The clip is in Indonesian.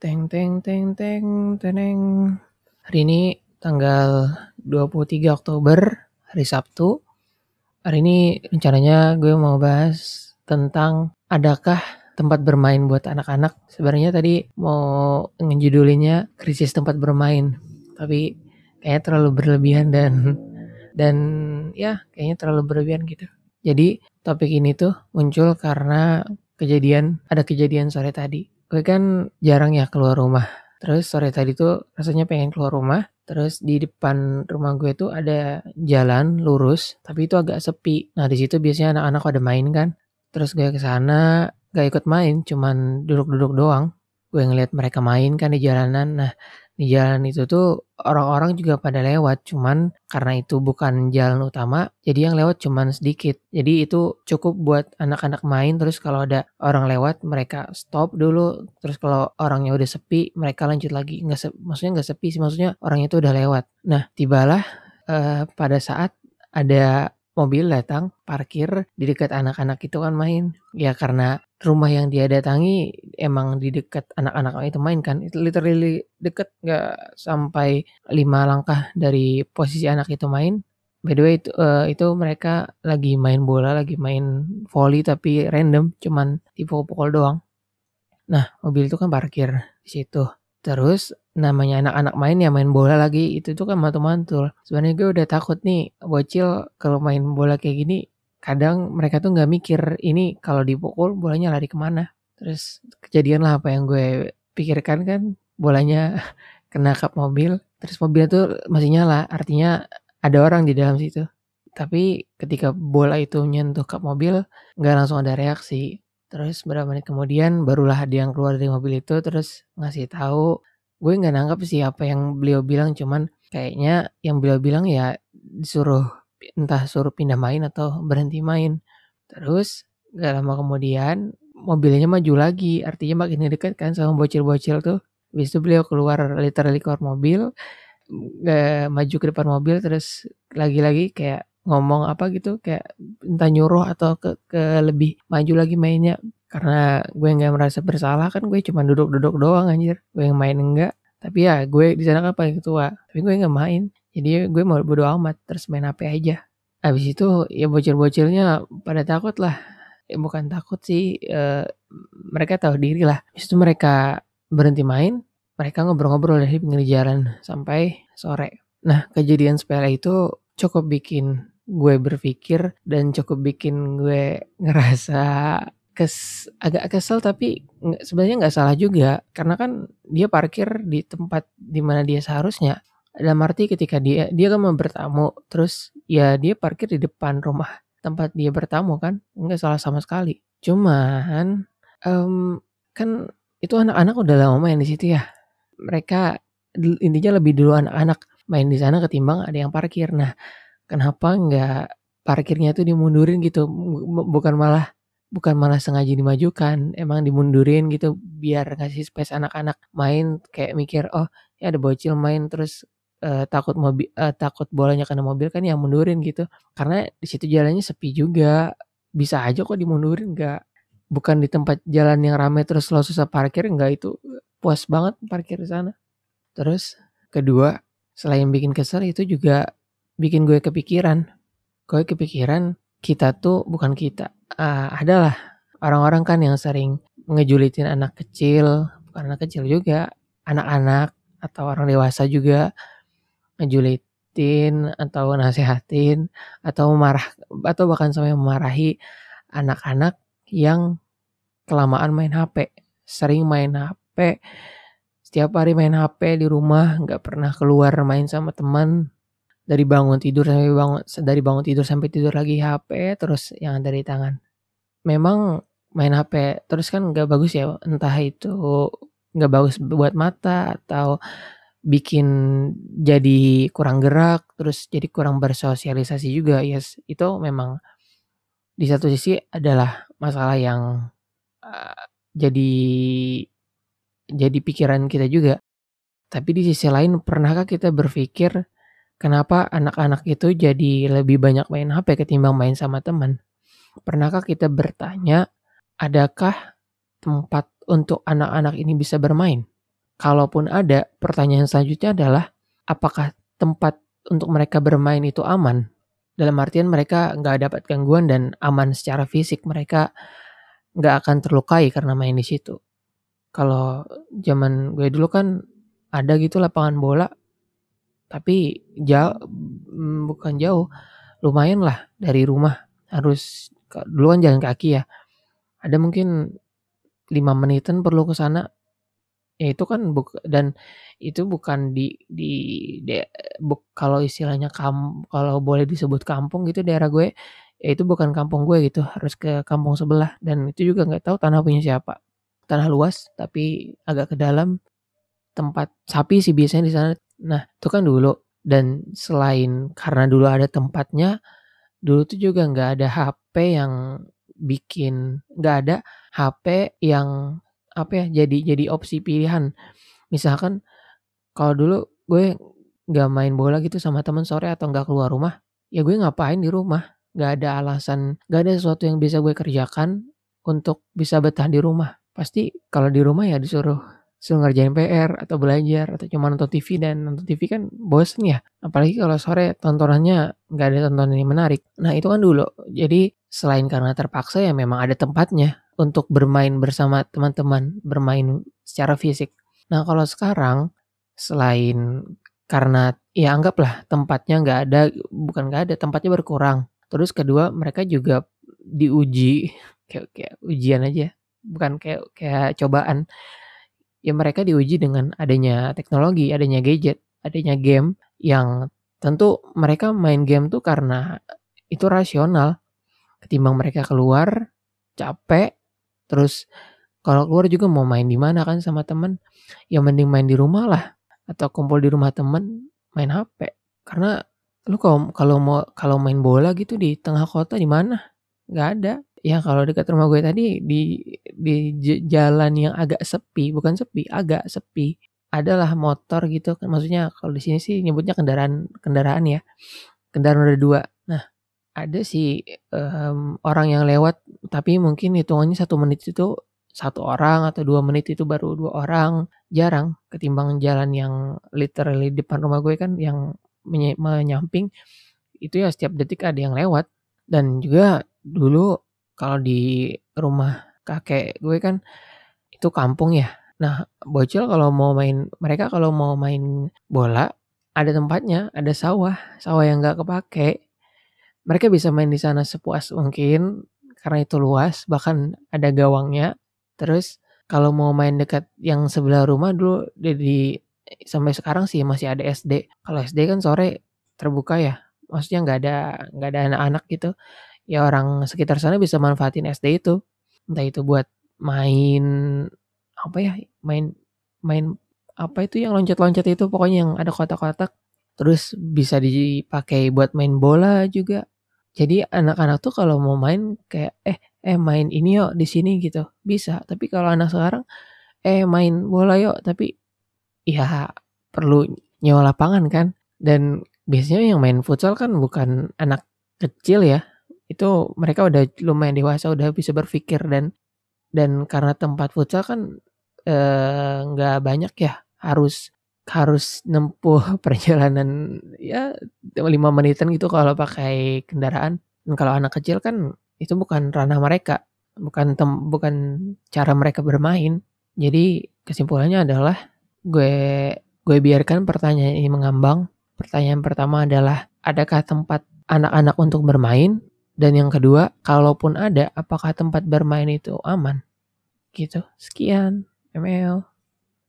Teng teng teng teng teneng. Hari ini tanggal 23 Oktober, hari Sabtu. Hari ini rencananya gue mau bahas tentang adakah tempat bermain buat anak-anak. Sebenarnya tadi mau ngejudulinnya krisis tempat bermain, tapi kayaknya terlalu berlebihan dan dan ya kayaknya terlalu berlebihan gitu. Jadi topik ini tuh muncul karena kejadian ada kejadian sore tadi. Gue kan jarang ya keluar rumah. Terus sore tadi tuh rasanya pengen keluar rumah. Terus di depan rumah gue tuh ada jalan lurus, tapi itu agak sepi. Nah di situ biasanya anak-anak pada main kan. Terus gue ke sana gak ikut main, cuman duduk-duduk doang. Gue ngeliat mereka main kan di jalanan. Nah di jalan itu tuh orang-orang juga pada lewat cuman karena itu bukan jalan utama jadi yang lewat cuman sedikit. Jadi itu cukup buat anak-anak main terus kalau ada orang lewat mereka stop dulu terus kalau orangnya udah sepi mereka lanjut lagi. Nggak maksudnya nggak sepi sih maksudnya orangnya itu udah lewat. Nah tibalah uh, pada saat ada mobil datang parkir di dekat anak-anak itu kan main. Ya karena rumah yang dia datangi emang di dekat anak-anak itu main kan. Itu literally deket nggak sampai lima langkah dari posisi anak itu main. By the way itu, uh, itu mereka lagi main bola lagi main volley tapi random cuman dipukul-pukul doang. Nah mobil itu kan parkir di situ. Terus namanya anak-anak main ya main bola lagi itu tuh kan mantul-mantul. Sebenarnya gue udah takut nih bocil kalau main bola kayak gini kadang mereka tuh nggak mikir ini kalau dipukul bolanya lari ke mana? Terus kejadian lah apa yang gue pikirkan kan bolanya kena kap mobil terus mobilnya tuh masih nyala artinya ada orang di dalam situ. Tapi ketika bola itu menyentuh kap mobil nggak langsung ada reaksi. Terus beberapa menit kemudian barulah ada yang keluar dari mobil itu terus ngasih tahu gue nggak nangkep sih apa yang beliau bilang cuman kayaknya yang beliau bilang ya disuruh entah suruh pindah main atau berhenti main. Terus gak lama kemudian mobilnya maju lagi, artinya makin dekat kan sama bocil-bocil tuh. Habis itu beliau keluar literally keluar mobil, gak maju ke depan mobil terus lagi-lagi kayak ngomong apa gitu kayak entah nyuruh atau ke, ke lebih maju lagi mainnya. Karena gue nggak merasa bersalah kan gue cuma duduk-duduk doang anjir. Gue yang main enggak. Tapi ya gue di sana kan paling tua. Tapi gue nggak main jadi gue mau bodo amat terus main HP aja. Abis itu ya bocil-bocilnya pada takut lah. Ya bukan takut sih, e, mereka tahu diri lah. Abis itu mereka berhenti main, mereka ngobrol-ngobrol dari pinggir jalan sampai sore. Nah kejadian sepele itu cukup bikin gue berpikir dan cukup bikin gue ngerasa kes agak kesel tapi sebenarnya nggak salah juga karena kan dia parkir di tempat di mana dia seharusnya dalam arti ketika dia dia kan mau bertamu, terus ya dia parkir di depan rumah tempat dia bertamu kan, nggak salah sama sekali. Cuman, um, kan itu anak-anak udah lama main di situ ya. Mereka intinya lebih dulu anak-anak main di sana ketimbang ada yang parkir. Nah, kenapa nggak parkirnya tuh dimundurin gitu, bukan malah bukan malah sengaja dimajukan, emang dimundurin gitu biar ngasih space anak-anak main kayak mikir, "Oh, ya ada bocil main terus uh, takut mobil uh, takut bolanya kena mobil kan yang mundurin gitu. Karena di situ jalannya sepi juga. Bisa aja kok dimundurin nggak bukan di tempat jalan yang ramai terus lo susah parkir nggak itu puas banget parkir di sana. Terus kedua, selain bikin kesel itu juga bikin gue kepikiran. Gue kepikiran kita tuh bukan kita. Uh, adalah orang-orang kan yang sering ngejulitin anak kecil, bukan anak kecil juga, anak-anak atau orang dewasa juga ngejulitin atau nasehatin atau marah atau bahkan sampai memarahi anak-anak yang kelamaan main HP, sering main HP, setiap hari main HP di rumah, nggak pernah keluar main sama teman, dari bangun tidur sampai bangun dari bangun tidur sampai tidur lagi HP terus yang ada di tangan. Memang main HP terus kan nggak bagus ya, entah itu nggak bagus buat mata atau bikin jadi kurang gerak, terus jadi kurang bersosialisasi juga, yes, itu memang di satu sisi adalah masalah yang, uh, jadi jadi pikiran kita juga. Tapi di sisi lain pernahkah kita berpikir, kenapa anak-anak itu jadi lebih banyak main HP ketimbang main sama teman? Pernahkah kita bertanya, adakah tempat untuk anak-anak ini bisa bermain? Kalaupun ada, pertanyaan selanjutnya adalah apakah tempat untuk mereka bermain itu aman? Dalam artian mereka nggak dapat gangguan dan aman secara fisik, mereka nggak akan terlukai karena main di situ. Kalau zaman gue dulu kan ada gitu lapangan bola, tapi jauh mm, bukan jauh, lumayan lah dari rumah harus duluan jalan kaki ya. Ada mungkin lima menitan perlu ke sana. Ya itu kan buk dan itu bukan di di de, buk, kalau istilahnya kam kalau boleh disebut kampung gitu daerah gue, ya itu bukan kampung gue gitu, harus ke kampung sebelah dan itu juga nggak tahu tanah punya siapa tanah luas tapi agak ke dalam tempat sapi sih biasanya di sana. Nah, itu kan dulu dan selain karena dulu ada tempatnya, dulu tuh juga nggak ada HP yang bikin nggak ada HP yang apa ya jadi jadi opsi pilihan. Misalkan kalau dulu gue nggak main bola gitu sama temen sore atau nggak keluar rumah, ya gue ngapain di rumah? Nggak ada alasan, nggak ada sesuatu yang bisa gue kerjakan untuk bisa betah di rumah. Pasti kalau di rumah ya disuruh suruh ngerjain PR atau belajar atau cuma nonton TV dan nonton TV kan bosen ya. Apalagi kalau sore tontonannya nggak ada tontonan yang menarik. Nah itu kan dulu. Jadi selain karena terpaksa ya memang ada tempatnya untuk bermain bersama teman-teman, bermain secara fisik. Nah kalau sekarang selain karena ya anggaplah tempatnya nggak ada, bukan nggak ada, tempatnya berkurang. Terus kedua mereka juga diuji kayak, kayak ujian aja bukan kayak kayak cobaan. Ya mereka diuji dengan adanya teknologi, adanya gadget, adanya game yang tentu mereka main game tuh karena itu rasional. Ketimbang mereka keluar capek, terus kalau keluar juga mau main di mana kan sama temen, ya mending main di rumah lah atau kumpul di rumah temen main HP. Karena lu kalau kalau mau kalau main bola gitu di tengah kota di mana? Nggak ada. Ya kalau dekat rumah gue tadi di di jalan yang agak sepi, bukan sepi, agak sepi, adalah motor gitu. Maksudnya kalau di sini sih nyebutnya kendaraan kendaraan ya. Kendaraan roda dua. Ada sih um, orang yang lewat tapi mungkin hitungannya satu menit itu satu orang atau dua menit itu baru dua orang jarang ketimbang jalan yang literally depan rumah gue kan yang menyamping itu ya setiap detik ada yang lewat dan juga dulu kalau di rumah kakek gue kan itu kampung ya. Nah, bocil kalau mau main mereka kalau mau main bola ada tempatnya, ada sawah, sawah yang nggak kepake. Mereka bisa main di sana sepuas mungkin karena itu luas, bahkan ada gawangnya. Terus kalau mau main dekat yang sebelah rumah dulu di, di sampai sekarang sih masih ada SD. Kalau SD kan sore terbuka ya, maksudnya nggak ada nggak ada anak-anak gitu ya orang sekitar sana bisa manfaatin SD itu. Entah itu buat main apa ya, main main apa itu yang loncat-loncat itu pokoknya yang ada kotak-kotak. Terus bisa dipakai buat main bola juga. Jadi anak-anak tuh kalau mau main kayak eh eh main ini yuk di sini gitu. Bisa. Tapi kalau anak sekarang eh main bola yuk tapi ya perlu nyewa lapangan kan. Dan biasanya yang main futsal kan bukan anak kecil ya. Itu mereka udah lumayan dewasa udah bisa berpikir dan dan karena tempat futsal kan eh, nggak eh, banyak ya harus harus nempuh perjalanan ya lima menitan gitu kalau pakai kendaraan dan kalau anak kecil kan itu bukan ranah mereka bukan tem bukan cara mereka bermain jadi kesimpulannya adalah gue gue biarkan pertanyaan ini mengambang pertanyaan pertama adalah adakah tempat anak-anak untuk bermain dan yang kedua, kalaupun ada, apakah tempat bermain itu aman? Gitu. Sekian. ML.